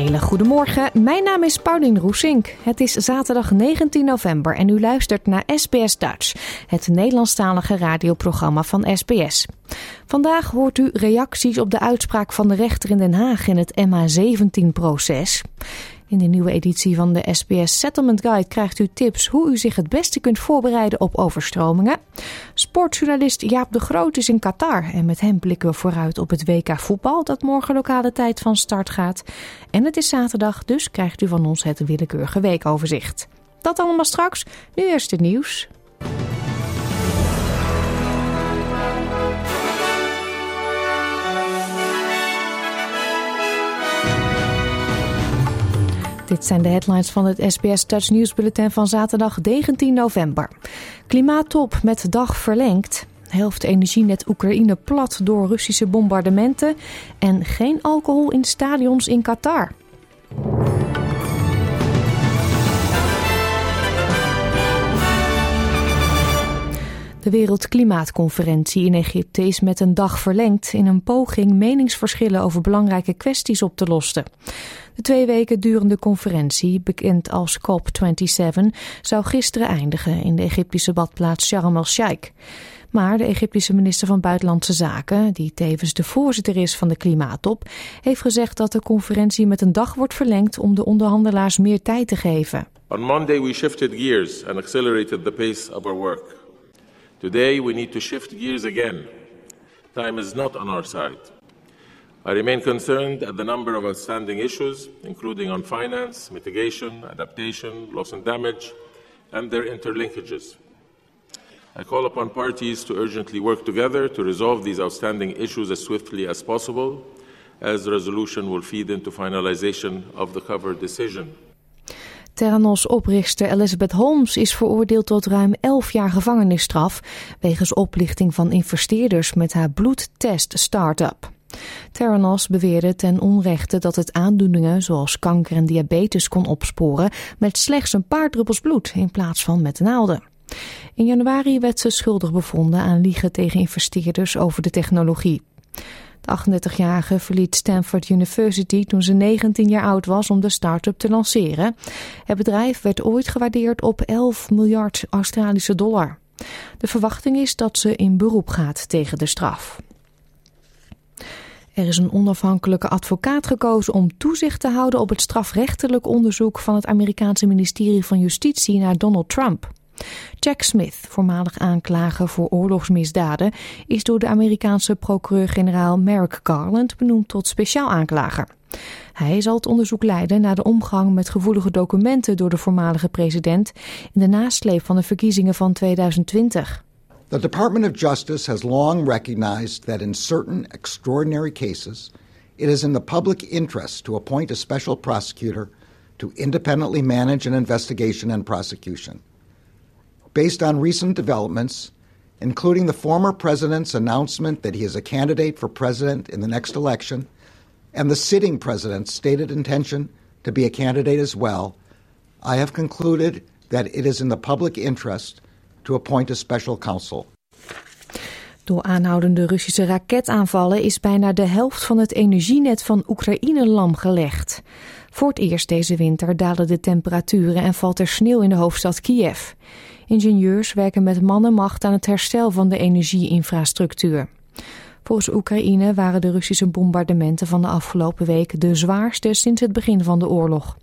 Hele goede morgen. Mijn naam is Paulien Roesink. Het is zaterdag 19 november en u luistert naar SBS Dutch, het Nederlandstalige radioprogramma van SBS. Vandaag hoort u reacties op de uitspraak van de rechter in Den Haag in het MH17-proces. In de nieuwe editie van de SBS Settlement Guide krijgt u tips hoe u zich het beste kunt voorbereiden op overstromingen. Sportjournalist Jaap de Groot is in Qatar en met hem blikken we vooruit op het WK voetbal dat morgen lokale tijd van start gaat. En het is zaterdag, dus krijgt u van ons het willekeurige weekoverzicht. Dat allemaal straks, nu eerst het nieuws. Dit zijn de headlines van het SBS Dutch Nieuwsbulletin van zaterdag 19 november. Klimaattop met dag verlengd. Helft energienet Oekraïne plat door Russische bombardementen. En geen alcohol in stadions in Qatar. De Wereldklimaatconferentie in Egypte is met een dag verlengd in een poging meningsverschillen over belangrijke kwesties op te lossen. De twee weken durende conferentie, bekend als COP27, zou gisteren eindigen in de Egyptische badplaats Sharm el-Sheikh. Maar de Egyptische minister van Buitenlandse Zaken, die tevens de voorzitter is van de klimaattop, heeft gezegd dat de conferentie met een dag wordt verlengd om de onderhandelaars meer tijd te geven. On Monday we shifted gears and accelerated the pace of our work. Today we need to shift gears again. Time is not on our side. I remain concerned at the number of outstanding issues, including on finance, mitigation, adaptation, loss and damage, and their interlinkages. I call upon parties to urgently work together to resolve these outstanding issues as swiftly as possible, as the resolution will feed into finalization of the cover decision. Theranos-oprichter Elizabeth Holmes is veroordeeld tot ruim 11 jaar gevangenisstraf wegens oplichting van investeerders met haar bloedtest-startup. Theranos beweerde ten onrechte dat het aandoeningen zoals kanker en diabetes kon opsporen met slechts een paar druppels bloed in plaats van met naalden. In januari werd ze schuldig bevonden aan liegen tegen investeerders over de technologie. De 38-jarige verliet Stanford University toen ze 19 jaar oud was om de start-up te lanceren. Het bedrijf werd ooit gewaardeerd op 11 miljard Australische dollar. De verwachting is dat ze in beroep gaat tegen de straf. Er is een onafhankelijke advocaat gekozen om toezicht te houden op het strafrechtelijk onderzoek van het Amerikaanse ministerie van Justitie naar Donald Trump. Jack Smith, voormalig aanklager voor oorlogsmisdaden, is door de Amerikaanse procureur-generaal Merrick Garland benoemd tot speciaal aanklager. Hij zal het onderzoek leiden naar de omgang met gevoelige documenten door de voormalige president in de nasleep van de verkiezingen van 2020. The Department of Justice has long recognized that in certain extraordinary cases, it is in the public interest to appoint a special prosecutor to independently manage an investigation and prosecution. Based on recent developments, including the former president's announcement that he is a candidate for president in the next election, and the sitting president's stated intention to be a candidate as well, I have concluded that it is in the public interest to appoint a special counsel. Door aanhoudende Russische raketaanvallen is bijna de helft van het energienet van Oekraïne lam gelegd. Voor het eerst deze winter dalen de temperaturen en valt er sneeuw in de hoofdstad Kiev. Ingenieurs werken met man en macht aan het herstel van de energieinfrastructuur. Volgens Oekraïne waren de Russische bombardementen van de afgelopen week de zwaarste sinds het begin van de oorlog.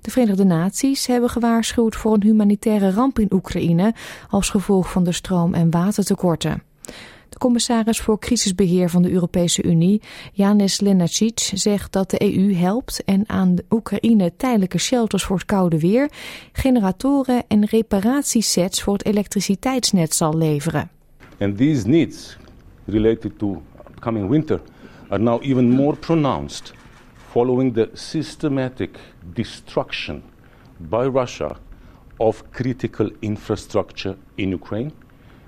De Verenigde Naties hebben gewaarschuwd voor een humanitaire ramp in Oekraïne als gevolg van de stroom- en watertekorten. Commissaris voor crisisbeheer van de Europese Unie, Janis Lenacic, zegt dat de EU helpt en aan de Oekraïne tijdelijke shelters voor het koude weer, generatoren en reparatiesets voor het elektriciteitsnet zal leveren. And these needs related to coming winter are now even more pronounced following the systematic destruction by Russia of critical infrastructure in Ukraine,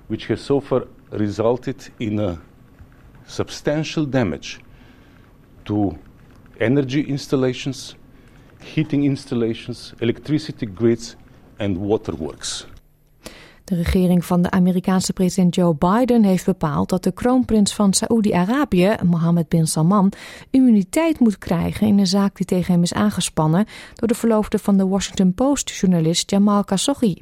which has so far resulted in a substantial damage to energy installations, heating installations, electricity grids, and waterworks. De regering van de Amerikaanse president Joe Biden heeft bepaald dat de kroonprins van Saoedi-Arabië, Mohammed bin Salman, immuniteit moet krijgen in een zaak die tegen hem is aangespannen door de verloofde van de Washington Post-journalist Jamal Khashoggi.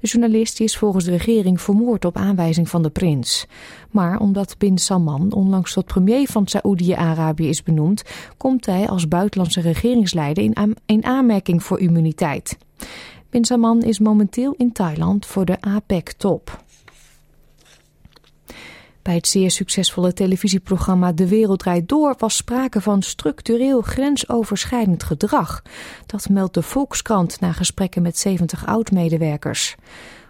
De journalist is volgens de regering vermoord op aanwijzing van de prins. Maar omdat bin Salman onlangs tot premier van Saoedi-Arabië is benoemd, komt hij als buitenlandse regeringsleider in, in aanmerking voor immuniteit. Bin Salman is momenteel in Thailand voor de APEC-top. Bij het zeer succesvolle televisieprogramma De Wereld Draait Door was sprake van structureel grensoverschrijdend gedrag. Dat meldt de Volkskrant na gesprekken met 70 oud-medewerkers.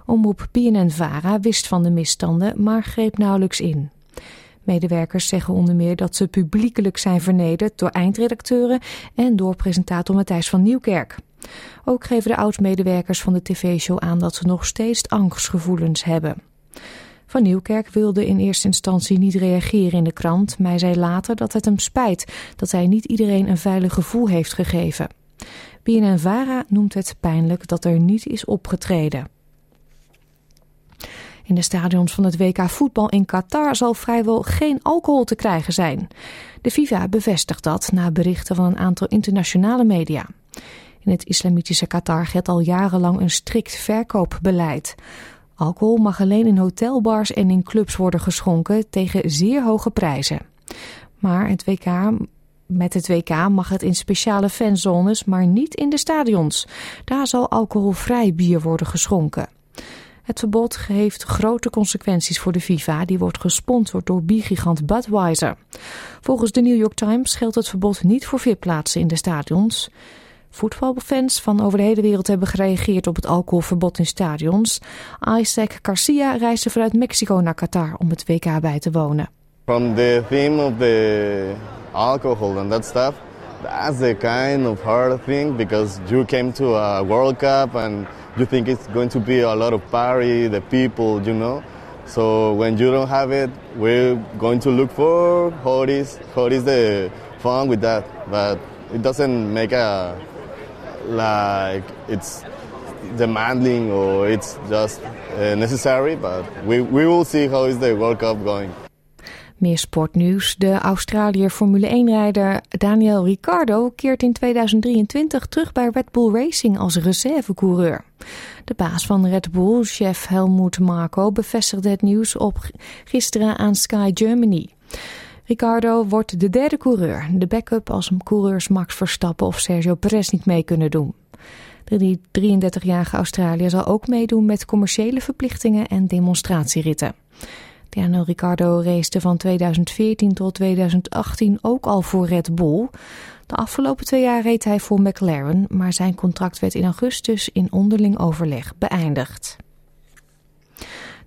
Omroep BNN-Vara wist van de misstanden, maar greep nauwelijks in. Medewerkers zeggen onder meer dat ze publiekelijk zijn vernederd door eindredacteuren en door presentator Matthijs van Nieuwkerk. Ook geven de oud-medewerkers van de tv-show aan dat ze nog steeds angstgevoelens hebben. Van Nieuwkerk wilde in eerste instantie niet reageren in de krant, maar zei later dat het hem spijt dat hij niet iedereen een veilig gevoel heeft gegeven. BNN-Vara noemt het pijnlijk dat er niet is opgetreden. In de stadions van het WK voetbal in Qatar zal vrijwel geen alcohol te krijgen zijn. De FIFA bevestigt dat na berichten van een aantal internationale media. In het islamitische Qatar geldt al jarenlang een strikt verkoopbeleid. Alcohol mag alleen in hotelbars en in clubs worden geschonken tegen zeer hoge prijzen. Maar het WK, met het WK mag het in speciale fanzones, maar niet in de stadions. Daar zal alcoholvrij bier worden geschonken. Het verbod heeft grote consequenties voor de FIFA, die wordt gesponsord door biergigant Budweiser. Volgens de New York Times geldt het verbod niet voor VIP-plaatsen in de stadions. Voetbalfans van over de hele wereld hebben gereageerd op het alcoholverbod in stadions. Isaac Garcia reisde vanuit Mexico naar Qatar om het WK bij te wonen. From the theme of the alcohol and that stuff, that's the kind of hard thing because you came to a World Cup and you think it's going to be a lot of party, the people, you know. So when you don't have it, we're going to look for it is, how is the fun with that. But it doesn't make a like it's demanding or it's just uh, necessary. But we, we will see how is the World Cup going. Meer sportnieuws. De Australiër Formule 1-rijder Daniel Ricciardo keert in 2023 terug bij Red Bull Racing als reservecoureur. De baas van Red Bull, chef Helmut Marko, bevestigde het nieuws op gisteren aan Sky Germany. Ricardo wordt de derde coureur, de backup als coureurs Max Verstappen of Sergio Perez niet mee kunnen doen. De 33-jarige Australiër zal ook meedoen met commerciële verplichtingen en demonstratieritten. Daniel Ricciardo racete van 2014 tot 2018 ook al voor Red Bull. De afgelopen twee jaar reed hij voor McLaren, maar zijn contract werd in augustus in onderling overleg beëindigd.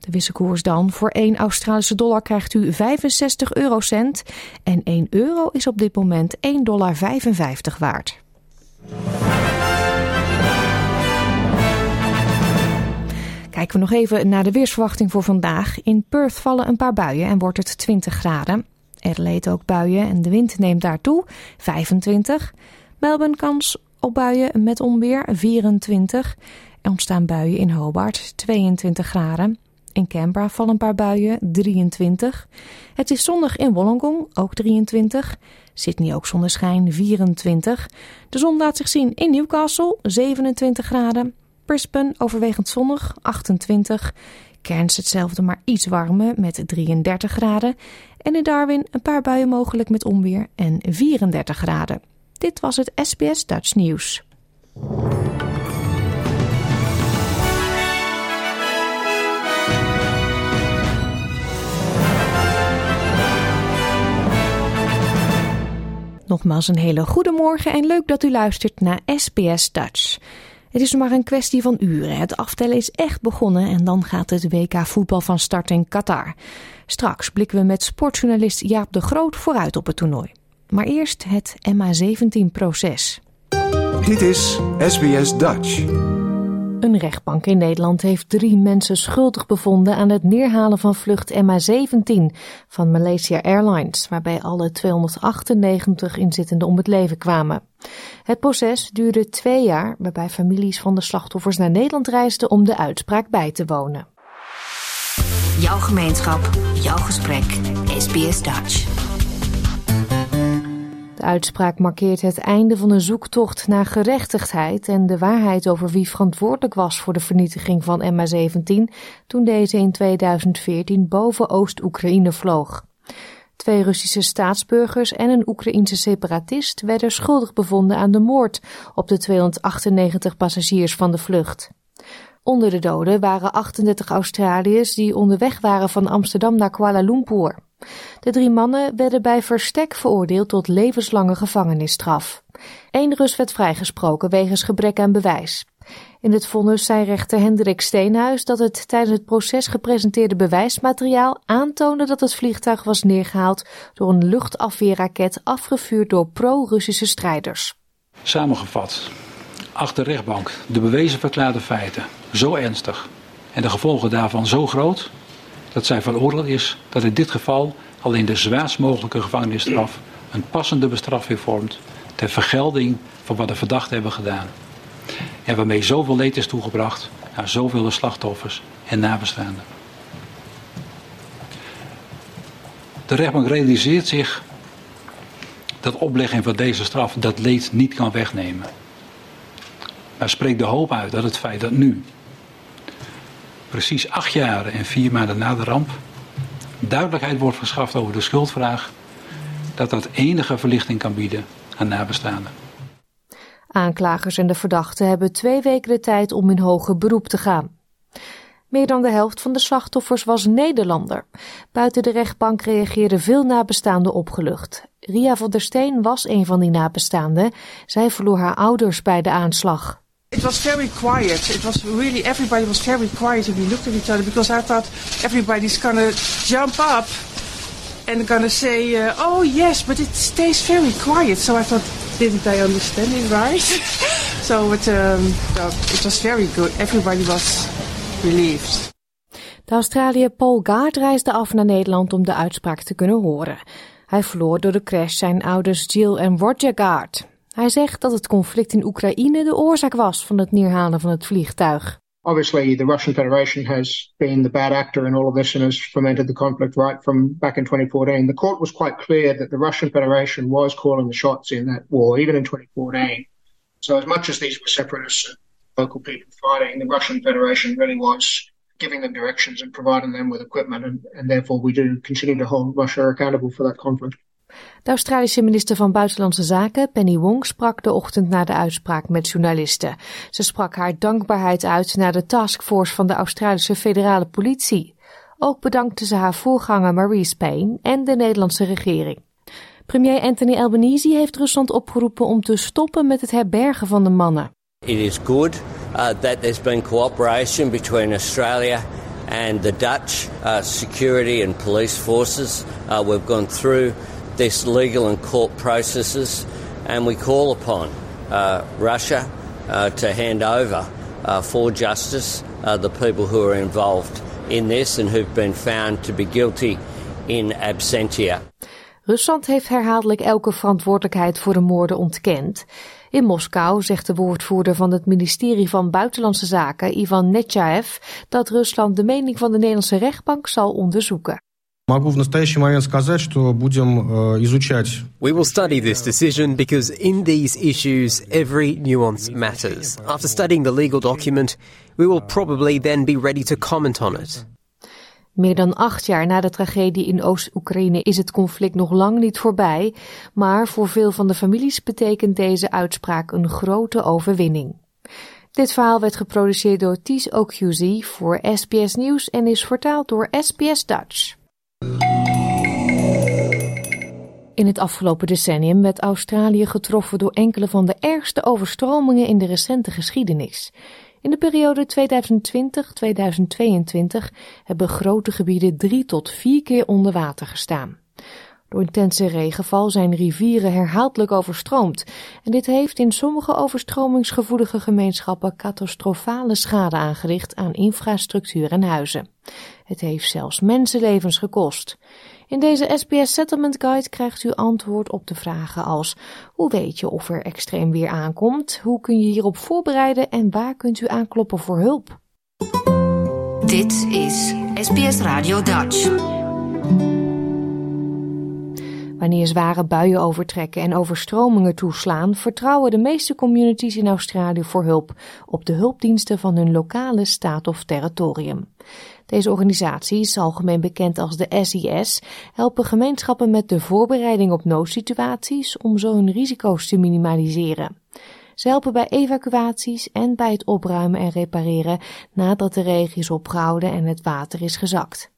De wisselkoers dan. Voor 1 Australische dollar krijgt u 65 eurocent. En 1 euro is op dit moment 1,55 dollar waard. Kijken we nog even naar de weersverwachting voor vandaag. In Perth vallen een paar buien en wordt het 20 graden. Adelaide ook buien en de wind neemt daartoe 25. Melbourne kans op buien met onweer 24. Er ontstaan buien in Hobart 22 graden. In Canberra vallen een paar buien, 23. Het is zonnig in Wollongong, ook 23. Sydney ook zonneschijn, 24. De zon laat zich zien in Newcastle, 27 graden. Brisbane overwegend zonnig, 28. Cairns hetzelfde, maar iets warmer met 33 graden. En in Darwin een paar buien mogelijk met onweer en 34 graden. Dit was het SBS Dutch Nieuws. Nogmaals een hele goede morgen en leuk dat u luistert naar SBS Dutch. Het is maar een kwestie van uren. Het aftellen is echt begonnen en dan gaat het WK voetbal van start in Qatar. Straks blikken we met sportjournalist Jaap de Groot vooruit op het toernooi. Maar eerst het MH17-proces. Dit is SBS Dutch. Een rechtbank in Nederland heeft drie mensen schuldig bevonden aan het neerhalen van vlucht MH17 van Malaysia Airlines, waarbij alle 298 inzittenden om het leven kwamen. Het proces duurde twee jaar, waarbij families van de slachtoffers naar Nederland reisden om de uitspraak bij te wonen. Jouw gemeenschap, jouw gesprek, SBS Dutch. De uitspraak markeert het einde van een zoektocht naar gerechtigheid en de waarheid over wie verantwoordelijk was voor de vernietiging van MH17 toen deze in 2014 boven Oost-Oekraïne vloog. Twee Russische staatsburgers en een Oekraïense separatist werden schuldig bevonden aan de moord op de 298 passagiers van de vlucht. Onder de doden waren 38 Australiërs die onderweg waren van Amsterdam naar Kuala Lumpur. De drie mannen werden bij verstek veroordeeld tot levenslange gevangenisstraf. Eén Rus werd vrijgesproken wegens gebrek aan bewijs. In het vonnis zei rechter Hendrik Steenhuis dat het tijdens het proces gepresenteerde bewijsmateriaal aantoonde dat het vliegtuig was neergehaald door een luchtafweerraket afgevuurd door pro-Russische strijders. Samengevat, achter de rechtbank de bewezen verklaarde feiten zo ernstig en de gevolgen daarvan zo groot dat zij van oordeel is dat in dit geval alleen de zwaarst mogelijke gevangenisstraf een passende bestraffing vormt ter vergelding van wat de verdachten hebben gedaan. En waarmee zoveel leed is toegebracht aan zoveel slachtoffers en nabestaanden. De rechtbank realiseert zich dat oplegging van deze straf dat leed niet kan wegnemen. Maar spreekt de hoop uit dat het feit dat nu, precies acht jaar en vier maanden na de ramp, duidelijkheid wordt verschaft over de schuldvraag, dat dat enige verlichting kan bieden aan nabestaanden. Aanklagers en de verdachten hebben twee weken de tijd om in hoger beroep te gaan. Meer dan de helft van de slachtoffers was Nederlander. Buiten de rechtbank reageerden veel nabestaanden opgelucht. Ria van der Steen was een van die nabestaanden. Zij verloor haar ouders bij de aanslag. It was very quiet. It was really, everybody was very quiet and we looked at each other because I thought everybody's gonna jump up and gonna say, uh, oh yes, but it stays very quiet. So I thought, didn't I understand it right? so it, um, it was very good. Everybody was relieved. De Australiër Paul Gard reisde af naar Nederland om de uitspraak te kunnen horen. Hij verloor door de crash zijn ouders Jill en Roger Gard. Hij zegt dat het conflict in Oekraïne de oorzaak was van het neerhalen van het vliegtuig. Obviously, the Russian Federation has been the bad actor in all of this and has fomented the conflict right from back in 2014. The court was quite clear that the Russian Federation was calling the shots in that war, even in 2014. So, as much as these were separatists and local people fighting, the Russian Federation really was giving them directions and providing them with equipment, and, and therefore we do continue to hold Russia accountable for that conflict. De Australische minister van Buitenlandse Zaken, Penny Wong, sprak de ochtend na de uitspraak met journalisten. Ze sprak haar dankbaarheid uit naar de taskforce van de Australische federale politie. Ook bedankte ze haar voorganger Maurice Payne en de Nederlandse regering. Premier Anthony Albanese heeft Rusland opgeroepen om te stoppen met het herbergen van de mannen. It is good uh, that there's been cooperation between Australia and the Dutch uh, security and police forces. Uh, we've gone through this legal and court processes, and we call upon uh, Russia uh, to hand over uh, for justice uh, the people who are involved in this and who've been found to be guilty in absentia. Rusland heeft herhaaldelijk elke verantwoordelijkheid voor de moorden ontkend. In Moskou zegt de woordvoerder van het ministerie van Buitenlandse Zaken, Ivan Netjaev, dat Rusland de mening van de Nederlandse rechtbank zal onderzoeken. Могу в настоящий момент сказать, что будем изучать. We will study this decision because in these issues every nuance matters. After studying the legal document, we will probably then be ready to comment on it. Meer dan acht jaar na de tragedie in Oost-Oekraïne is het conflict nog lang niet voorbij, maar voor veel van de families betekent deze uitspraak een grote overwinning. Dit verhaal werd geproduceerd door Ties Okyuzi voor SBS Nieuws en is vertaald door SBS Dutch. In het afgelopen decennium werd Australië getroffen door enkele van de ergste overstromingen in de recente geschiedenis. In de periode 2020-2022 hebben grote gebieden drie tot vier keer onder water gestaan. Door intense regenval zijn rivieren herhaaldelijk overstroomd en dit heeft in sommige overstromingsgevoelige gemeenschappen catastrofale schade aangericht aan infrastructuur en huizen. Het heeft zelfs mensenlevens gekost. In deze SBS Settlement Guide krijgt u antwoord op de vragen als hoe weet je of er extreem weer aankomt, hoe kun je hierop voorbereiden en waar kunt u aankloppen voor hulp. Dit is SBS Radio Dutch. Wanneer zware buien overtrekken en overstromingen toeslaan, vertrouwen de meeste communities in Australië voor hulp op de hulpdiensten van hun lokale staat of territorium. Deze organisaties, algemeen bekend als de SIS, helpen gemeenschappen met de voorbereiding op noodsituaties om zo hun risico's te minimaliseren. Ze helpen bij evacuaties en bij het opruimen en repareren nadat de regen is opgehouden en het water is gezakt.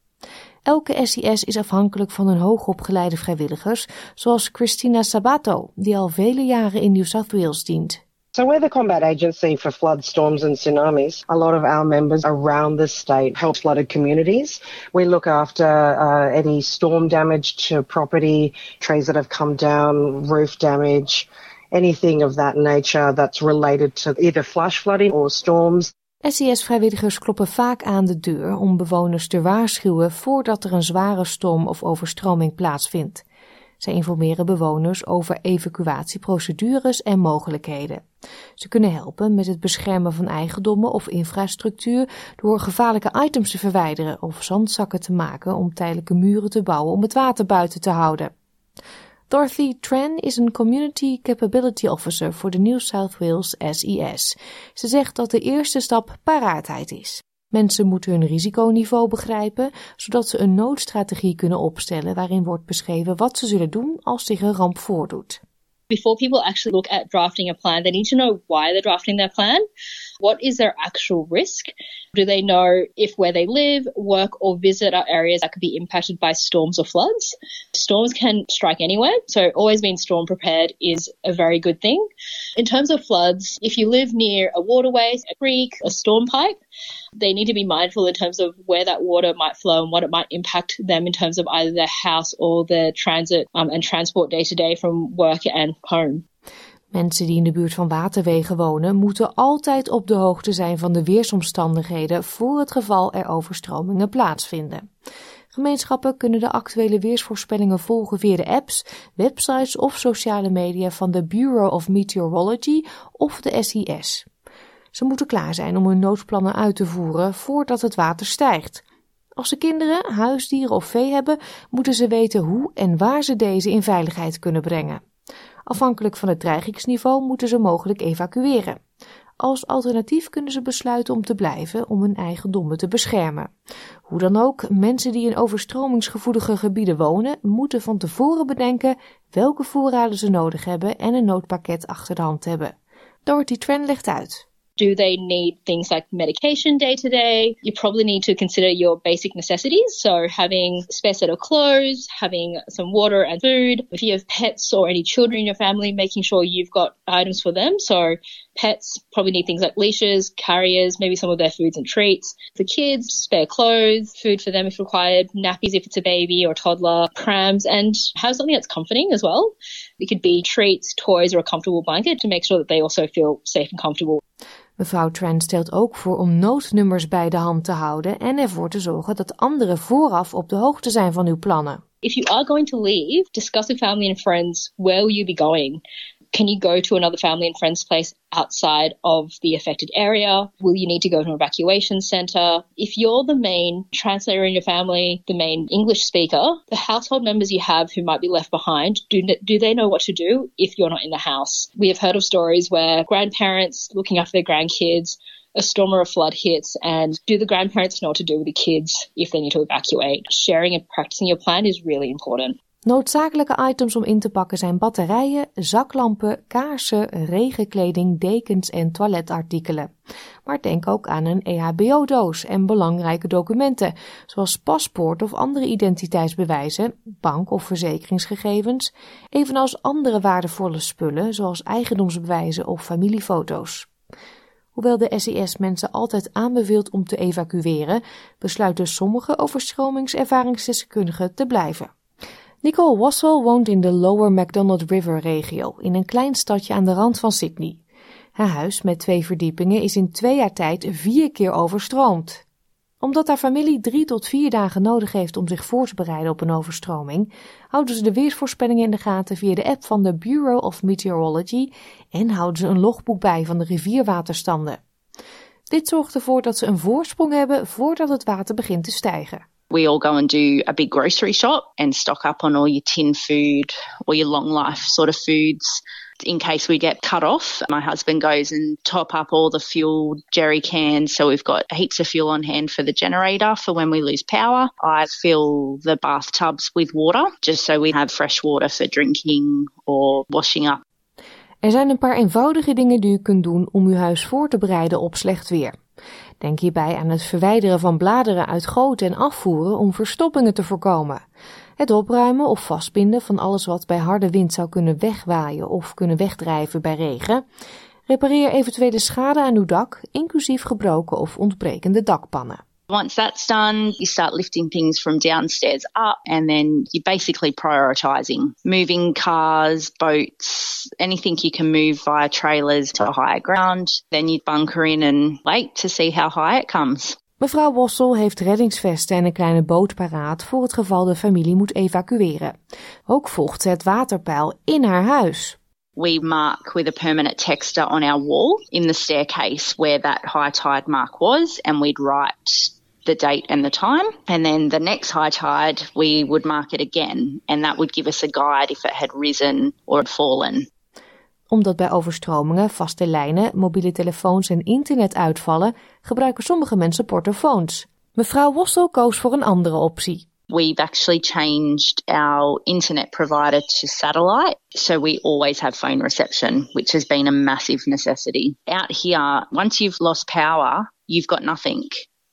Elke SIS is afhankelijk van een hoogopgeleide vrijwilligers, zoals Christina Sabato, die al vele jaren in New South Wales dient. So we're the combat agency for flood, storms and tsunamis. A lot of our members around the state help flooded communities. We look after uh, any storm damage to property, trees that have come down, roof damage, anything of that nature that's related to either flash flooding or storms. SES-vrijwilligers kloppen vaak aan de deur om bewoners te waarschuwen voordat er een zware storm of overstroming plaatsvindt. Zij informeren bewoners over evacuatieprocedures en mogelijkheden. Ze kunnen helpen met het beschermen van eigendommen of infrastructuur door gevaarlijke items te verwijderen of zandzakken te maken om tijdelijke muren te bouwen om het water buiten te houden. Dorothy Tran is een Community Capability Officer voor de New South Wales SES. Ze zegt dat de eerste stap paraatheid is. Mensen moeten hun risiconiveau begrijpen, zodat ze een noodstrategie kunnen opstellen waarin wordt beschreven wat ze zullen doen als zich een ramp voordoet. Before people actually look at drafting a plan, they need to know why they're drafting their plan. What is their actual risk? Do they know if where they live, work, or visit are areas that could be impacted by storms or floods? Storms can strike anywhere, so always being storm prepared is a very good thing. In terms of floods, if you live near a waterway, a creek, a storm pipe, they need to be mindful in terms of where that water might flow and what it might impact them in terms of either their house or their transit um, and transport day to day from work and home. Mensen die in de buurt van waterwegen wonen, moeten altijd op de hoogte zijn van de weersomstandigheden voor het geval er overstromingen plaatsvinden. Gemeenschappen kunnen de actuele weersvoorspellingen volgen via de apps, websites of sociale media van de Bureau of Meteorology of de SIS. Ze moeten klaar zijn om hun noodplannen uit te voeren voordat het water stijgt. Als ze kinderen, huisdieren of vee hebben, moeten ze weten hoe en waar ze deze in veiligheid kunnen brengen. Afhankelijk van het dreigingsniveau moeten ze mogelijk evacueren. Als alternatief kunnen ze besluiten om te blijven om hun eigendommen te beschermen. Hoe dan ook, mensen die in overstromingsgevoelige gebieden wonen, moeten van tevoren bedenken welke voorraden ze nodig hebben en een noodpakket achter de hand hebben. Dorothy Tran legt uit. Do they need things like medication day to day? You probably need to consider your basic necessities. So having a spare set of clothes, having some water and food. If you have pets or any children in your family, making sure you've got items for them. So pets probably need things like leashes, carriers, maybe some of their foods and treats. For kids, spare clothes, food for them if required, nappies if it's a baby or toddler, prams, and have something that's comforting as well. It could be treats, toys, or a comfortable blanket to make sure that they also feel safe and comfortable. Mevrouw Trent stelt ook voor om noodnummers bij de hand te houden en ervoor te zorgen dat anderen vooraf op de hoogte zijn van uw plannen. If you are going to leave, discuss with family and friends where you be going. Can you go to another family and friends place outside of the affected area? Will you need to go to an evacuation center? If you're the main translator in your family, the main English speaker, the household members you have who might be left behind, do, do they know what to do if you're not in the house? We have heard of stories where grandparents looking after their grandkids a storm or a flood hits and do the grandparents know what to do with the kids if they need to evacuate? Sharing and practicing your plan is really important. Noodzakelijke items om in te pakken zijn batterijen, zaklampen, kaarsen, regenkleding, dekens en toiletartikelen. Maar denk ook aan een EHBO-doos en belangrijke documenten, zoals paspoort of andere identiteitsbewijzen, bank- of verzekeringsgegevens, evenals andere waardevolle spullen, zoals eigendomsbewijzen of familiefoto's. Hoewel de SES mensen altijd aanbeveelt om te evacueren, besluiten sommige overstromingservaringsdeskundigen te blijven. Nicole Wassel woont in de Lower MacDonald River regio, in een klein stadje aan de rand van Sydney. Haar huis met twee verdiepingen is in twee jaar tijd vier keer overstroomd. Omdat haar familie drie tot vier dagen nodig heeft om zich voor te bereiden op een overstroming, houden ze de weersvoorspellingen in de gaten via de app van de Bureau of Meteorology en houden ze een logboek bij van de rivierwaterstanden. Dit zorgt ervoor dat ze een voorsprong hebben voordat het water begint te stijgen. We all go and do a big grocery shop and stock up on all your tin food or your long life sort of foods in case we get cut off. My husband goes and top up all the fuel jerry cans so we've got heaps of fuel on hand for the generator for when we lose power. I fill the bathtubs with water just so we have fresh water for drinking or washing up. Er zijn een paar eenvoudige dingen die u kunt doen om uw huis voor te bereiden op slecht weer. Denk hierbij aan het verwijderen van bladeren uit goten en afvoeren om verstoppingen te voorkomen. Het opruimen of vastbinden van alles wat bij harde wind zou kunnen wegwaaien of kunnen wegdrijven bij regen. Repareer eventuele schade aan uw dak, inclusief gebroken of ontbrekende dakpannen. Once that's done, you start lifting things from downstairs up and then you're basically prioritizing moving cars, boats, anything you can move via trailers to higher ground. Then you bunker in and wait to see how high it comes. Mevrouw Wossel heeft reddingsvesten en een kleine boot paraat voor het geval de familie moet evacueren. Ook volgt ze het waterpeil in haar huis. We mark with a permanent texter on our wall in the staircase where that high tide mark was, and we'd write the date and the time. And then the next high tide, we would mark it again, and that would give us a guide if it had risen or had fallen. Omdat bij overstromingen vaste lijnen, mobiele telefoons en internet uitvallen, gebruiken sommige mensen portofoons. Mevrouw Wossel koos voor een andere optie. We've actually changed our internet provider to satellite, so we always have phone reception, which has been a massive necessity. Out here, once you've lost power, you've got nothing.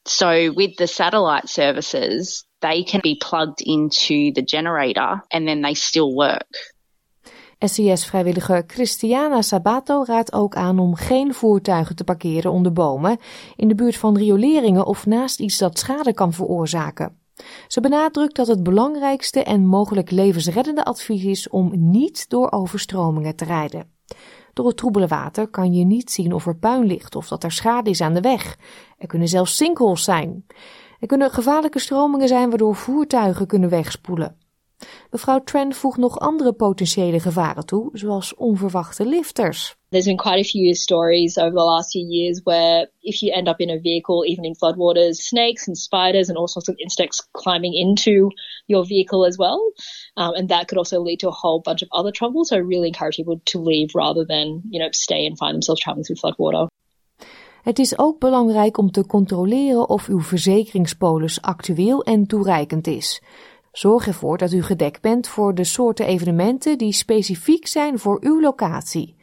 So with the satellite services, they can be plugged into the generator and then they still work. SCS-vrijwilliger Christiana Sabato raadt ook aan om geen voertuigen te parkeren onder bomen, in de buurt van rioleringen of naast iets dat schade kan veroorzaken. Ze benadrukt dat het belangrijkste en mogelijk levensreddende advies is om niet door overstromingen te rijden. Door het troebele water kan je niet zien of er puin ligt of dat er schade is aan de weg. Er kunnen zelfs sinkholes zijn. Er kunnen gevaarlijke stromingen zijn waardoor voertuigen kunnen wegspoelen. Mevrouw Trent voegt nog andere potentiële gevaren toe, zoals onverwachte lifters. There's been quite a few stories over the last few years where if you end up in a vehicle, even in floodwaters, snakes and spiders and all sorts of insects climbing into your vehicle as well. Um, and that could also lead to a whole bunch of other trouble. So I really encourage people to leave rather than, you know, stay and find themselves traveling through floodwater. Het is ook belangrijk om te controleren of uw verzekeringspolis actueel en toereikend is. Zorg ervoor dat u gedekt bent voor de soorten evenementen die specifiek zijn voor uw locatie.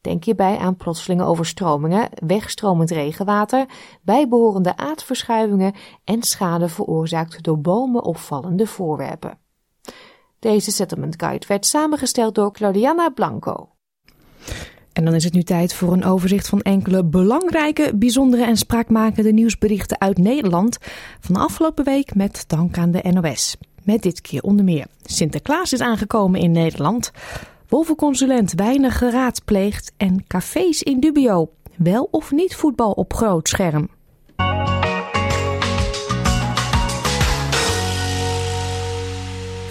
Denk hierbij aan plotselinge overstromingen, wegstromend regenwater, bijbehorende aardverschuivingen en schade veroorzaakt door bomen of vallende voorwerpen. Deze settlement guide werd samengesteld door Claudiana Blanco. En dan is het nu tijd voor een overzicht van enkele belangrijke, bijzondere en spraakmakende nieuwsberichten uit Nederland van de afgelopen week met dank aan de NOS. Met dit keer onder meer Sinterklaas is aangekomen in Nederland, wolvenconsulent weinig geraadpleegd en cafés in dubio. Wel of niet voetbal op groot scherm.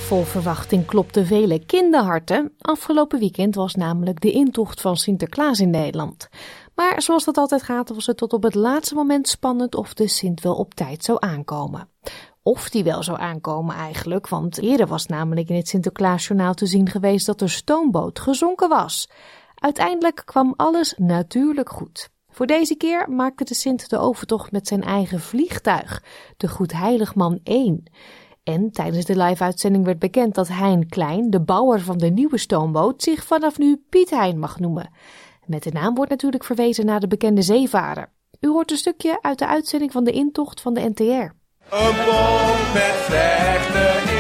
Vol verwachting klopten vele kinderharten. Afgelopen weekend was namelijk de intocht van Sinterklaas in Nederland. Maar zoals dat altijd gaat, was het tot op het laatste moment spannend of de Sint wel op tijd zou aankomen. Of die wel zou aankomen eigenlijk, want eerder was namelijk in het Sinterklaasjournaal te zien geweest dat de stoomboot gezonken was. Uiteindelijk kwam alles natuurlijk goed. Voor deze keer maakte de Sint de overtocht met zijn eigen vliegtuig, de Goedheiligman 1. En tijdens de live-uitzending werd bekend dat Hein Klein, de bouwer van de nieuwe stoomboot, zich vanaf nu Piet Hein mag noemen. Met de naam wordt natuurlijk verwezen naar de bekende zeevader. U hoort een stukje uit de uitzending van de intocht van de NTR. Een boom met vlechten.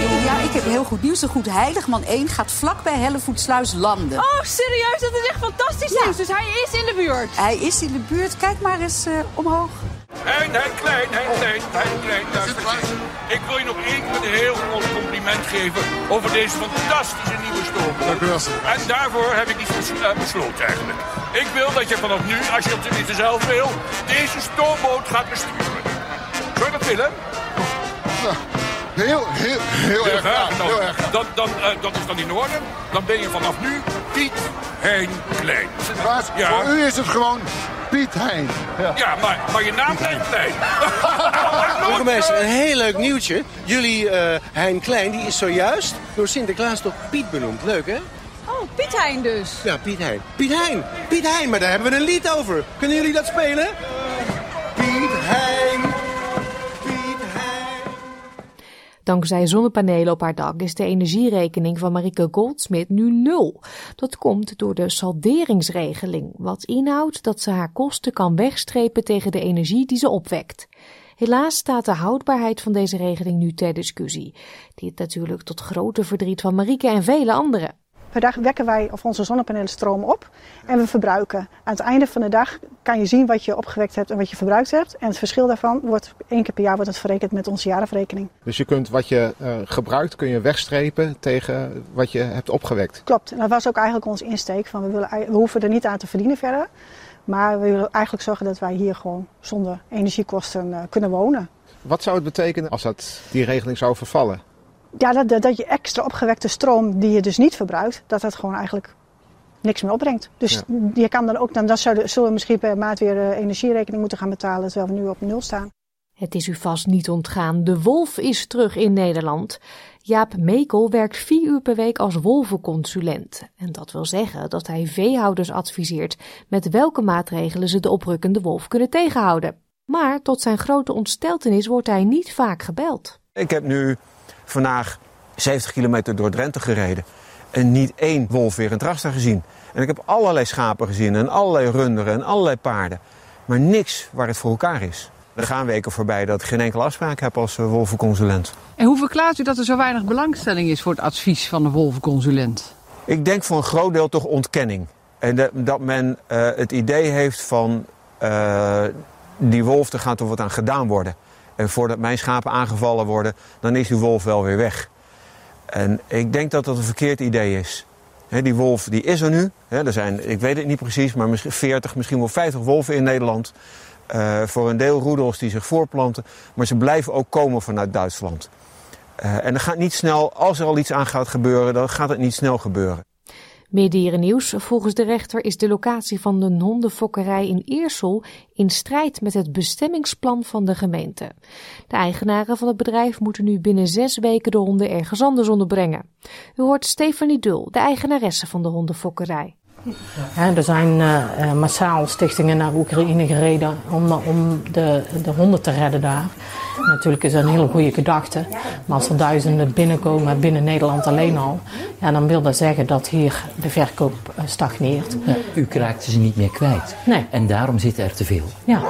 Ja, ik heb heel goed nieuws. De Goed Heiligman 1 gaat vlakbij Hellevoetsluis landen. Oh, serieus? Dat is echt fantastisch nieuws. Dus hij is in de buurt. Hij is in de buurt. Kijk maar eens uh, omhoog. Hein, Hein Klein, Hein Klein, Hein Klein. Ik wil je nog één keer een heel groot compliment geven over deze fantastische nieuwe stoomboot. Dank u wel. En daarvoor heb ik iets besloten eigenlijk. Ik wil dat je vanaf nu, als je dat tenminste zelf wil, deze stoomboot gaat besturen. Zou je dat willen? Ja. Heel, heel, heel, erg graag. Heel erg graag. Dan, dan, uh, dat is dan in orde. Dan ben je vanaf nu Piet Hein Klein. Ja. voor u is het gewoon Piet Hein. Ja, ja maar, maar je naam blijft Klein. Burgemeester, een heel leuk nieuwtje. Jullie uh, Hein Klein die is zojuist door Sinterklaas tot Piet benoemd. Leuk, hè? Oh, Piet Hein dus. Ja, Piet Hein. Piet Hein. Piet Hein, maar daar hebben we een lied over. Kunnen jullie dat spelen? Piet Hein. Dankzij zonnepanelen op haar dak is de energierekening van Marike Goldsmit nu nul. Dat komt door de salderingsregeling, wat inhoudt dat ze haar kosten kan wegstrepen tegen de energie die ze opwekt. Helaas staat de houdbaarheid van deze regeling nu ter discussie. Dit natuurlijk tot grote verdriet van Marike en vele anderen. Per dag wekken wij of onze zonnepanelen stroom op en we verbruiken. Aan het einde van de dag kan je zien wat je opgewekt hebt en wat je verbruikt hebt. En het verschil daarvan wordt één keer per jaar wordt het verrekend met onze jaarrekening. Dus je kunt wat je uh, gebruikt, kun je wegstrepen tegen wat je hebt opgewekt. Klopt. En dat was ook eigenlijk ons insteek. Van we, willen, we hoeven er niet aan te verdienen verder. Maar we willen eigenlijk zorgen dat wij hier gewoon zonder energiekosten uh, kunnen wonen. Wat zou het betekenen als dat, die regeling zou vervallen? Ja, dat, dat je extra opgewekte stroom die je dus niet verbruikt, dat dat gewoon eigenlijk niks meer opbrengt. Dus ja. je kan dan ook, dan, dan zullen we misschien per maand weer uh, energierekening moeten gaan betalen, terwijl we nu op nul staan. Het is u vast niet ontgaan. De wolf is terug in Nederland. Jaap Mekel werkt vier uur per week als wolvenconsulent. En dat wil zeggen dat hij veehouders adviseert met welke maatregelen ze de oprukkende wolf kunnen tegenhouden. Maar tot zijn grote ontsteltenis wordt hij niet vaak gebeld. Ik heb nu vandaag 70 kilometer door Drenthe gereden. En niet één wolf weer in Drasta gezien. En ik heb allerlei schapen gezien en allerlei runderen en allerlei paarden. Maar niks waar het voor elkaar is. Er gaan weken voorbij dat ik geen enkele afspraak heb als uh, wolvenconsulent. En hoe verklaart u dat er zo weinig belangstelling is voor het advies van de wolvenconsulent? Ik denk voor een groot deel toch ontkenning. En dat men uh, het idee heeft van uh, die wolf, er gaat er wat aan gedaan worden. En voordat mijn schapen aangevallen worden, dan is die wolf wel weer weg. En ik denk dat dat een verkeerd idee is. Die wolf die is er nu. Er zijn, ik weet het niet precies, maar misschien 40, misschien wel 50 wolven in Nederland. Uh, voor een deel roedels die zich voorplanten. Maar ze blijven ook komen vanuit Duitsland. Uh, en er gaat niet snel, als er al iets aan gaat gebeuren, dan gaat het niet snel gebeuren. Dierennieuws. Volgens de rechter is de locatie van de hondenfokkerij in Eersel in strijd met het bestemmingsplan van de gemeente. De eigenaren van het bedrijf moeten nu binnen zes weken de honden ergens anders onderbrengen. U hoort Stefanie Dul, de eigenaresse van de hondenfokkerij. Ja, er zijn uh, massaal stichtingen naar Oekraïne gereden om, om de, de honden te redden daar. Natuurlijk is dat een hele goede gedachte. Maar als er duizenden binnenkomen binnen Nederland alleen al, ja, dan wil dat zeggen dat hier de verkoop stagneert. Ja, u raakt ze niet meer kwijt. Nee. En daarom zitten er te veel. Ja.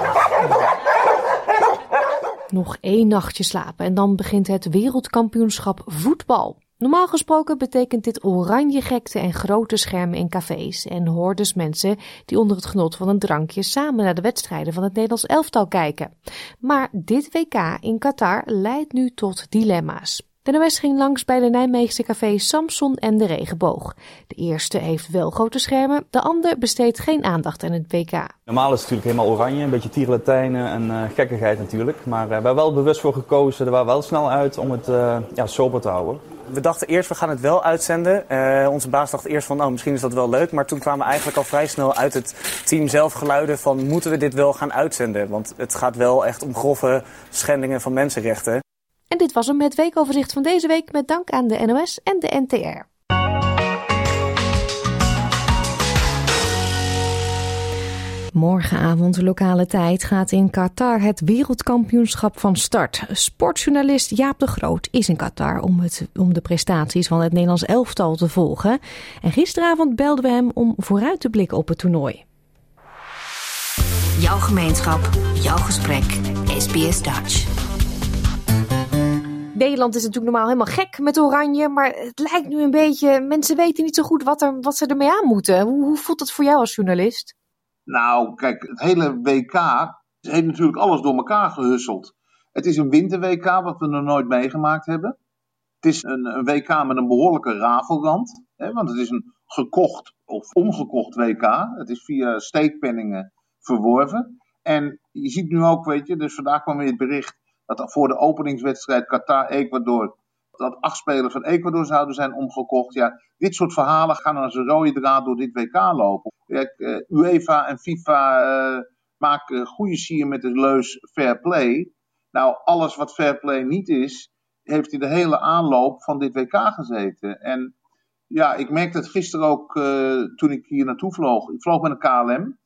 Nog één nachtje slapen en dan begint het wereldkampioenschap voetbal. Normaal gesproken betekent dit oranje gekte en grote schermen in cafés en hordes mensen die onder het genot van een drankje samen naar de wedstrijden van het Nederlands elftal kijken. Maar dit WK in Qatar leidt nu tot dilemma's. De NOS ging langs bij de Nijmeegse café Samson en de Regenboog. De eerste heeft wel grote schermen, de ander besteedt geen aandacht aan het WK. Normaal is het natuurlijk helemaal oranje, een beetje tierenlatijnen en uh, gekkigheid natuurlijk. Maar uh, we hebben wel bewust voor gekozen, er waren wel snel uit om het uh, ja, sober te houden. We dachten eerst, we gaan het wel uitzenden. Uh, onze baas dacht eerst van, nou, misschien is dat wel leuk. Maar toen kwamen eigenlijk al vrij snel uit het team zelf geluiden van... moeten we dit wel gaan uitzenden? Want het gaat wel echt om grove schendingen van mensenrechten. En dit was hem het weekoverzicht van deze week met dank aan de NOS en de NTR. Morgenavond lokale tijd gaat in Qatar het wereldkampioenschap van start. Sportjournalist Jaap de Groot is in Qatar om, het, om de prestaties van het Nederlands elftal te volgen. En gisteravond belden we hem om vooruit te blikken op het toernooi. Jouw gemeenschap, jouw gesprek, SBS Dutch. Nederland is natuurlijk normaal helemaal gek met oranje, maar het lijkt nu een beetje. Mensen weten niet zo goed wat, er, wat ze ermee aan moeten. Hoe, hoe voelt het voor jou als journalist? Nou, kijk, het hele WK heeft natuurlijk alles door elkaar gehusseld. Het is een winter-WK wat we nog nooit meegemaakt hebben. Het is een, een WK met een behoorlijke rafelrand. Hè, want het is een gekocht of omgekocht WK. Het is via steekpenningen verworven. En je ziet nu ook, weet je, dus vandaag kwam weer het bericht dat voor de openingswedstrijd Qatar-Ecuador dat acht spelers van Ecuador zouden zijn omgekocht. Ja, dit soort verhalen gaan als een rode draad door dit WK lopen. Uh, UEFA en FIFA uh, maken goede sier met de leus fair play. Nou, alles wat fair play niet is, heeft in de hele aanloop van dit WK gezeten. En ja, ik merkte het gisteren ook uh, toen ik hier naartoe vloog. Ik vloog met een KLM.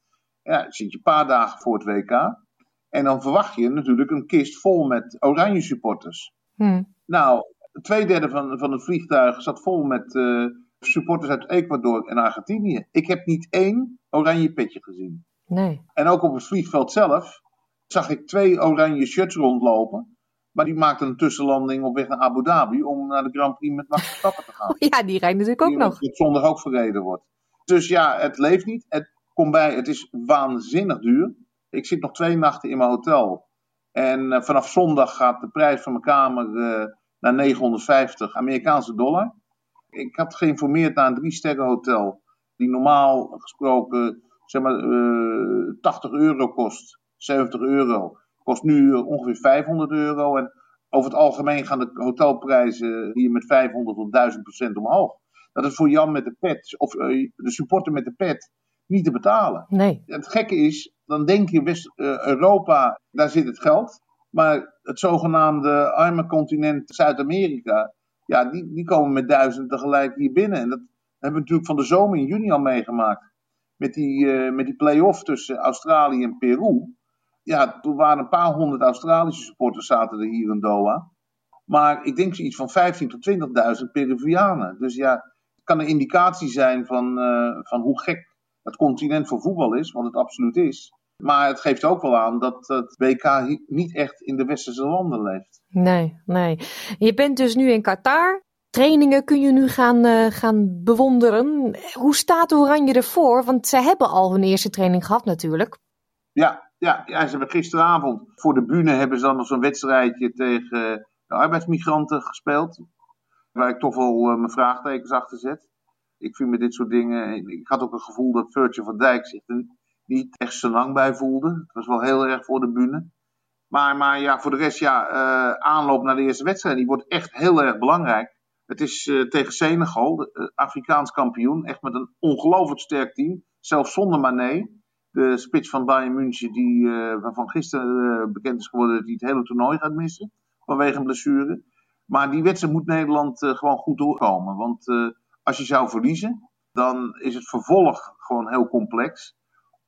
Ja, zit je een paar dagen voor het WK. En dan verwacht je natuurlijk een kist vol met oranje supporters. Hmm. Nou, twee derde van, van het vliegtuig zat vol met uh, supporters uit Ecuador en Argentinië. Ik heb niet één oranje petje gezien. Nee. En ook op het vliegveld zelf zag ik twee oranje shirts rondlopen. Maar die maakten een tussenlanding op weg naar Abu Dhabi om naar de Grand Prix met Max Verstappen te gaan. Ja, die rijdt natuurlijk ook die nog. Die zondag ook verreden wordt. Dus ja, het leeft niet. Het komt bij, het is waanzinnig duur. Ik zit nog twee nachten in mijn hotel. En uh, vanaf zondag gaat de prijs van mijn kamer uh, naar 950 Amerikaanse dollar. Ik had geïnformeerd naar een drie sterren hotel. Die normaal gesproken zeg maar, uh, 80 euro kost. 70 euro. Kost nu ongeveer 500 euro. En over het algemeen gaan de hotelprijzen hier met 500 tot 1000 procent omhoog. Dat is voor Jan met de pet, of de supporter met de pet, niet te betalen. Nee. Het gekke is, dan denk je West-Europa, daar zit het geld. Maar het zogenaamde arme continent Zuid-Amerika, ja, die, die komen met duizenden tegelijk hier binnen. En dat hebben we natuurlijk van de zomer in juni al meegemaakt. Met die, uh, met die play-off tussen Australië en Peru. Ja, toen waren een paar honderd Australische supporters zaten er hier in Doha. Maar ik denk zoiets van 15.000 tot 20.000 Peruvianen. Dus ja, het kan een indicatie zijn van, uh, van hoe gek het continent voor voetbal is, wat het absoluut is. Maar het geeft ook wel aan dat het WK niet echt in de westerse landen leeft. Nee, nee. Je bent dus nu in Qatar. Trainingen kun je nu gaan, uh, gaan bewonderen. Hoe staat Oranje ervoor? Want zij hebben al hun eerste training gehad natuurlijk. Ja, ja, ja ze hebben gisteravond voor de bühne hebben ze dan nog zo'n wedstrijdje tegen de arbeidsmigranten gespeeld. Waar ik toch wel uh, mijn vraagtekens achter zet. Ik vind met dit soort dingen. Ik had ook een gevoel dat Virtue van Dijk zich niet echt zo lang bij voelde. Het was wel heel erg voor de bühne. Maar, maar ja, voor de rest, ja, uh, aanloop naar de eerste wedstrijd, die wordt echt heel erg belangrijk. Het is uh, tegen Senegal, de, uh, Afrikaans kampioen, echt met een ongelooflijk sterk team. Zelfs zonder Mané, de spits van Bayern München, die, waarvan gisteren bekend is geworden dat hij het hele toernooi gaat missen. Vanwege een blessure. Maar die wedstrijd moet Nederland gewoon goed doorkomen. Want als je zou verliezen, dan is het vervolg gewoon heel complex.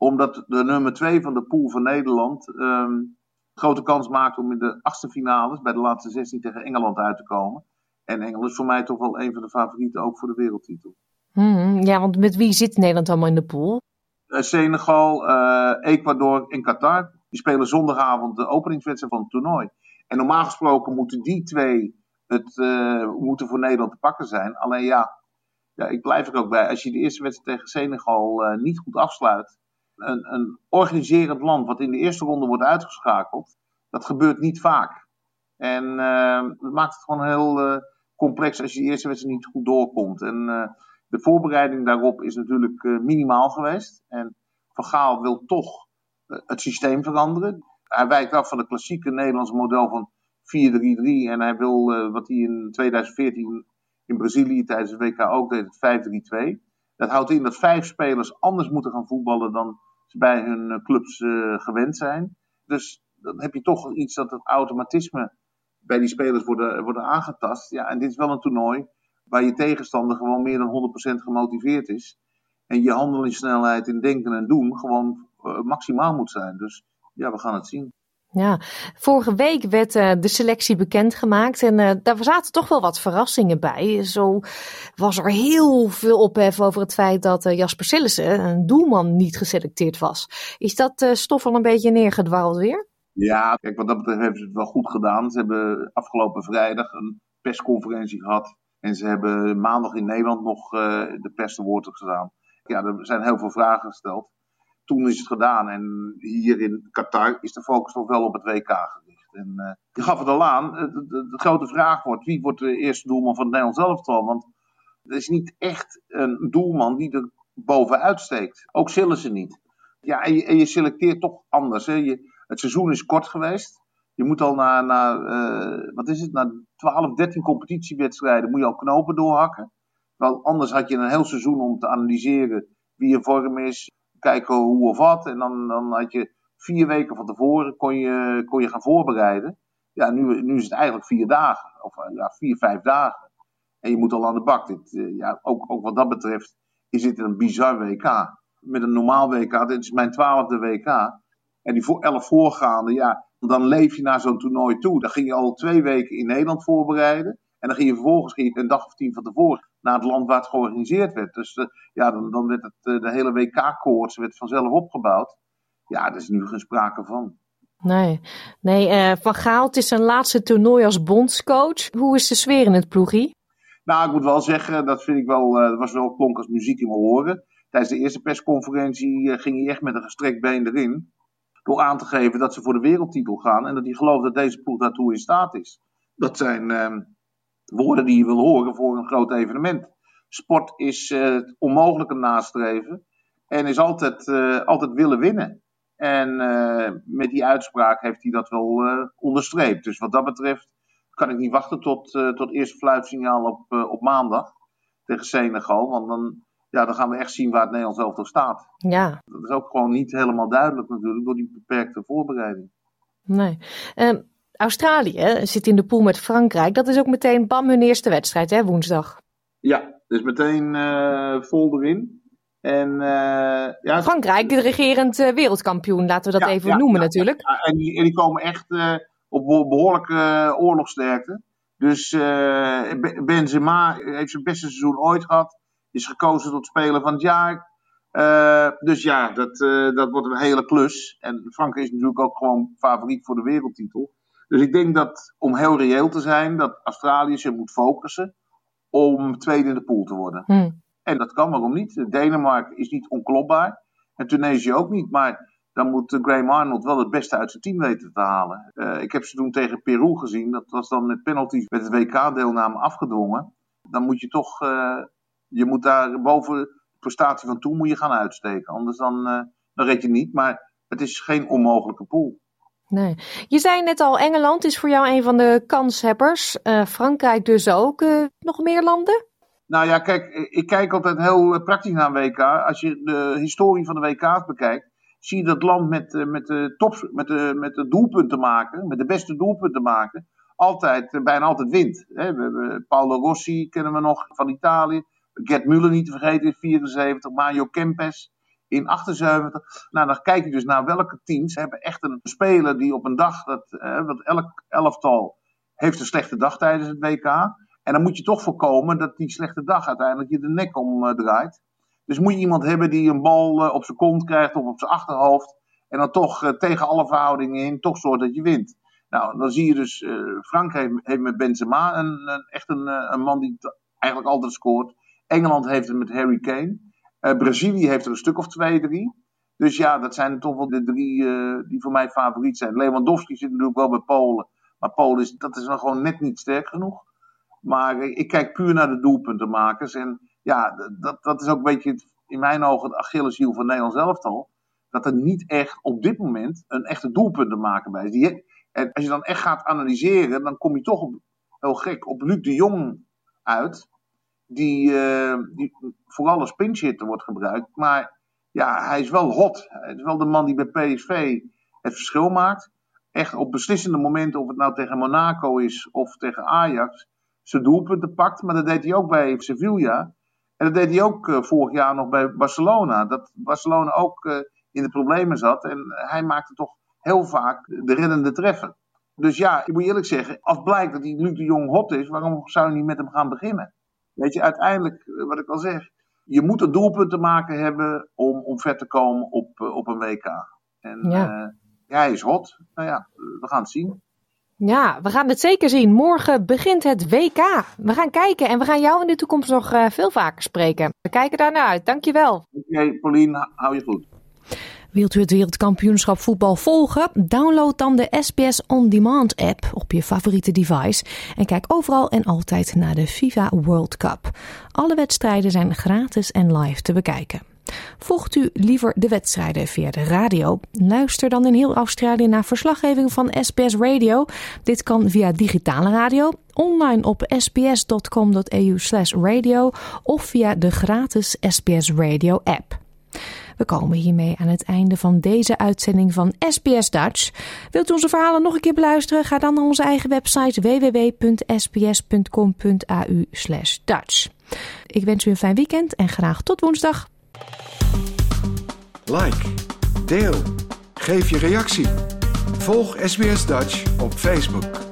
Omdat de nummer 2 van de pool van Nederland um, grote kans maakt om in de achtste finales, bij de laatste 16 tegen Engeland uit te komen. En Engeland is voor mij toch wel een van de favorieten, ook voor de wereldtitel. Hmm, ja, want met wie zit Nederland allemaal in de pool? Uh, Senegal, uh, Ecuador en Qatar. Die spelen zondagavond de openingswedstrijd van het toernooi. En normaal gesproken moeten die twee het, uh, moeten voor Nederland te pakken zijn. Alleen ja, ja, ik blijf er ook bij. Als je de eerste wedstrijd tegen Senegal niet goed afsluit. Een, een, organiserend land wat in de eerste ronde wordt uitgeschakeld. Dat gebeurt niet vaak. En dat maakt het gewoon heel uh, complex als je de eerste wedstrijd niet goed doorkomt. En de voorbereiding daarop is natuurlijk minimaal geweest. En Van Gaal wil toch het systeem veranderen. Hij wijkt af van het klassieke Nederlandse model van 4-3-3. En hij wil wat hij in 2014 in Brazilië tijdens het WK ook deed het 5-3-2. Dat houdt in dat vijf spelers anders moeten gaan voetballen dan bij hun clubs uh, gewend zijn. Dus dan heb je toch iets dat het automatisme bij die spelers worden, worden aangetast. Ja, en dit is wel een toernooi waar je tegenstander gewoon meer dan 100% gemotiveerd is. En je handelingssnelheid in denken en doen gewoon maximaal moet zijn. Dus ja, we gaan het zien. Ja, vorige week werd uh, de selectie bekendgemaakt en uh, daar zaten toch wel wat verrassingen bij. Zo was er heel veel ophef over het feit dat uh, Jasper Sillissen, een doelman, niet geselecteerd was. Is dat stof al een beetje neergedwarreld weer? Ja, kijk, wat dat betreft hebben ze het wel goed gedaan. Ze hebben afgelopen vrijdag een persconferentie gehad en ze hebben maandag in Nederland nog de pers te woord gedaan. Ja, er zijn heel veel vragen gesteld toen is het gedaan. En hier in Qatar is de focus toch wel op het WK gericht. En uh, je gaf het al aan, de, de, grote vraag wordt, wie wordt de eerste doelman van het Nederlands elftal? Want er is niet echt een doelman die er bovenuit steekt. Ook ze niet. Ja, en je, je selecteert toch anders. Hè? Je, het seizoen is kort geweest. Je moet al naar, uh, wat is het, naar 12, 13 competitiewedstrijden moet je al knopen doorhakken. Want anders had je een heel seizoen om te analyseren wie in vorm is, kijken hoe of wat. En dan, dan had je vier weken van tevoren kon je, kon je gaan voorbereiden. Ja, nu, nu is het eigenlijk vier dagen. Of eh, ja, vier, vijf dagen. En je moet al aan de bak. Dit, eh, ja, ook, ook wat dat betreft is dit een bizar WK. Met een normaal WK, dit is mijn twaalfde WK. En die voor, elf voorgaande, ja, dan leef je naar zo'n toernooi toe. Dan ging je al twee weken in Nederland voorbereiden. En dan ging je vervolgens ging je een dag of tien van tevoren naar het land waar het georganiseerd werd. Dus uh, ja, dan, dan werd het, uh, de hele WK-koorts werd vanzelf opgebouwd. Ja, er is nu geen sprake van. Nee, nee uh, Van Gaal, het is zijn laatste toernooi als bondscoach. Hoe is de sfeer in het ploegie? Nou, ik moet wel zeggen, dat vind ik wel, dat was wel klonk als muziek in mijn oren. Tijdens de eerste persconferentie ging hij echt met een gestrekt been erin. Door aan te geven dat ze voor de wereldtitel gaan en dat hij gelooft dat deze ploeg daartoe in staat is. Dat zijn ehm, woorden die je wil horen voor een groot evenement. Sport is uh, het onmogelijke nastreven en is altijd, uh, altijd willen winnen. En uh, met die uitspraak heeft hij dat wel onderstreept. Dus wat dat betreft kan ik niet wachten tot, tot eerste fluitsignaal op, op maandag tegen Senegal. Want dan, ja, dan gaan we echt zien waar het Nederlands elftal staat. Ja. Dat is ook gewoon niet helemaal duidelijk natuurlijk door die beperkte voorbereiding. Nee. Um, Australië zit in de pool met Frankrijk. Dat is ook meteen bam hun eerste wedstrijd, hè, woensdag. Ja, dus meteen uh, vol erin. En, uh, ja, Frankrijk, de regerend uh, wereldkampioen, laten we dat ja, even ja, noemen ja, natuurlijk. En die, en die komen echt op behoorlijke oorlogsterkte. Dus Benzema heeft zijn beste seizoen ooit gehad. Is gekozen tot speler van het jaar. dus ja, dat, dat wordt een hele klus. En Frankrijk is natuurlijk ook gewoon favoriet voor de wereldtitel. Dus ik denk dat, om heel reëel te zijn, dat Australië zich moet focussen om tweede in de pool te worden. Hmm. En dat kan, waarom niet? Denemarken is niet onklopbaar. En Tunesië ook niet. Maar dan moet Graham Arnold wel het beste uit zijn team weten te halen. Uh, ik heb ze toen tegen Peru gezien. Dat was dan met penalties met het WK-deelname afgedwongen. Dan moet je toch, uh, je moet daar boven de prestatie van toen moet je gaan uitsteken. Anders dan, uh, dan red je niet. Maar het is geen onmogelijke pool. Nee. Je zei net al, Engeland is voor jou een van de kanshebbers. Uh, Frankrijk dus ook. Uh, nog meer landen? Nou ja, kijk, ik kijk altijd heel praktisch naar een WK. Als je de historie van de WK's bekijkt, zie je dat land met, met, de top, met, de, met de doelpunten maken, met de beste doelpunten maken, altijd, bijna altijd wint. We hebben Paolo Rossi kennen we nog van Italië. Gerd Müller niet te vergeten in 74, Mario Kempes in 78. Nou, dan kijk je dus naar welke teams hebben echt een speler die op een dag, dat, eh, want elk elftal heeft een slechte dag tijdens het WK. En dan moet je toch voorkomen dat die slechte dag uiteindelijk je de nek omdraait. Dus moet je iemand hebben die een bal uh, op zijn kont krijgt of op zijn achterhoofd. En dan toch uh, tegen alle verhoudingen in toch zorgt dat je wint. Nou, dan zie je dus, Frankrijk heeft met Benzema een, een echt een, een man die eigenlijk altijd scoort. Engeland heeft het met Harry Kane. Uh, Brazilië heeft er een stuk of twee, drie. Dus ja, dat zijn toch wel de drie uh, die voor mij favoriet zijn. Lewandowski zit natuurlijk wel bij Polen. Maar Polen is, dat is nog gewoon net niet sterk genoeg. Maar ik kijk puur naar de doelpuntenmakers. En ja, dat, dat is ook een beetje in mijn ogen het Achilleshiel van Nederland elftal. Dat er niet echt op dit moment een echte doelpuntenmaker bij is. En als je dan echt gaat analyseren, dan kom je toch heel gek op Luc de Jong uit die, uh, die vooral als pinch hitter wordt gebruikt. Maar ja, hij is wel hot. Hij is wel de man die bij PSV het verschil maakt. Echt op beslissende momenten, of het nou tegen Monaco is of tegen Ajax, zijn doelpunten pakt. Maar dat deed hij ook bij Sevilla. En dat deed hij ook uh, vorig jaar nog bij Barcelona. Dat Barcelona ook uh, in de problemen zat. En hij maakte toch heel vaak de reddende treffer. Dus ja, ik moet eerlijk zeggen, als blijkt dat die Luc de Jong hot is, waarom zou je niet met hem gaan beginnen? Weet je, uiteindelijk, eh, wat ik al zeg, je moet er doelpunten te maken hebben om, om ver te komen op, op een WK. En ja. ja, hij is hot. Nou ja, we gaan het zien. Ja, we gaan het zeker zien. Morgen begint het WK. We gaan kijken en we gaan jou in de toekomst nog veel vaker spreken. We kijken daarnaar uit. Dankjewel. Oké, okay, Paulien, hou je goed. Wilt u het wereldkampioenschap voetbal volgen? Download dan de SBS On Demand app op je favoriete device en kijk overal en altijd naar de FIFA World Cup. Alle wedstrijden zijn gratis en live te bekijken. Volgt u liever de wedstrijden via de radio? Luister dan in heel Australië naar verslaggeving van SBS Radio. Dit kan via digitale radio, online op sbs.com.au/radio of via de gratis SBS Radio app. We komen hiermee aan het einde van deze uitzending van SBS Dutch. Wilt u onze verhalen nog een keer beluisteren? Ga dan naar onze eigen website www.sbs.com.au/dutch. Ik wens u een fijn weekend en graag tot woensdag. Like, deel, geef je reactie. Volg SBS Dutch op Facebook.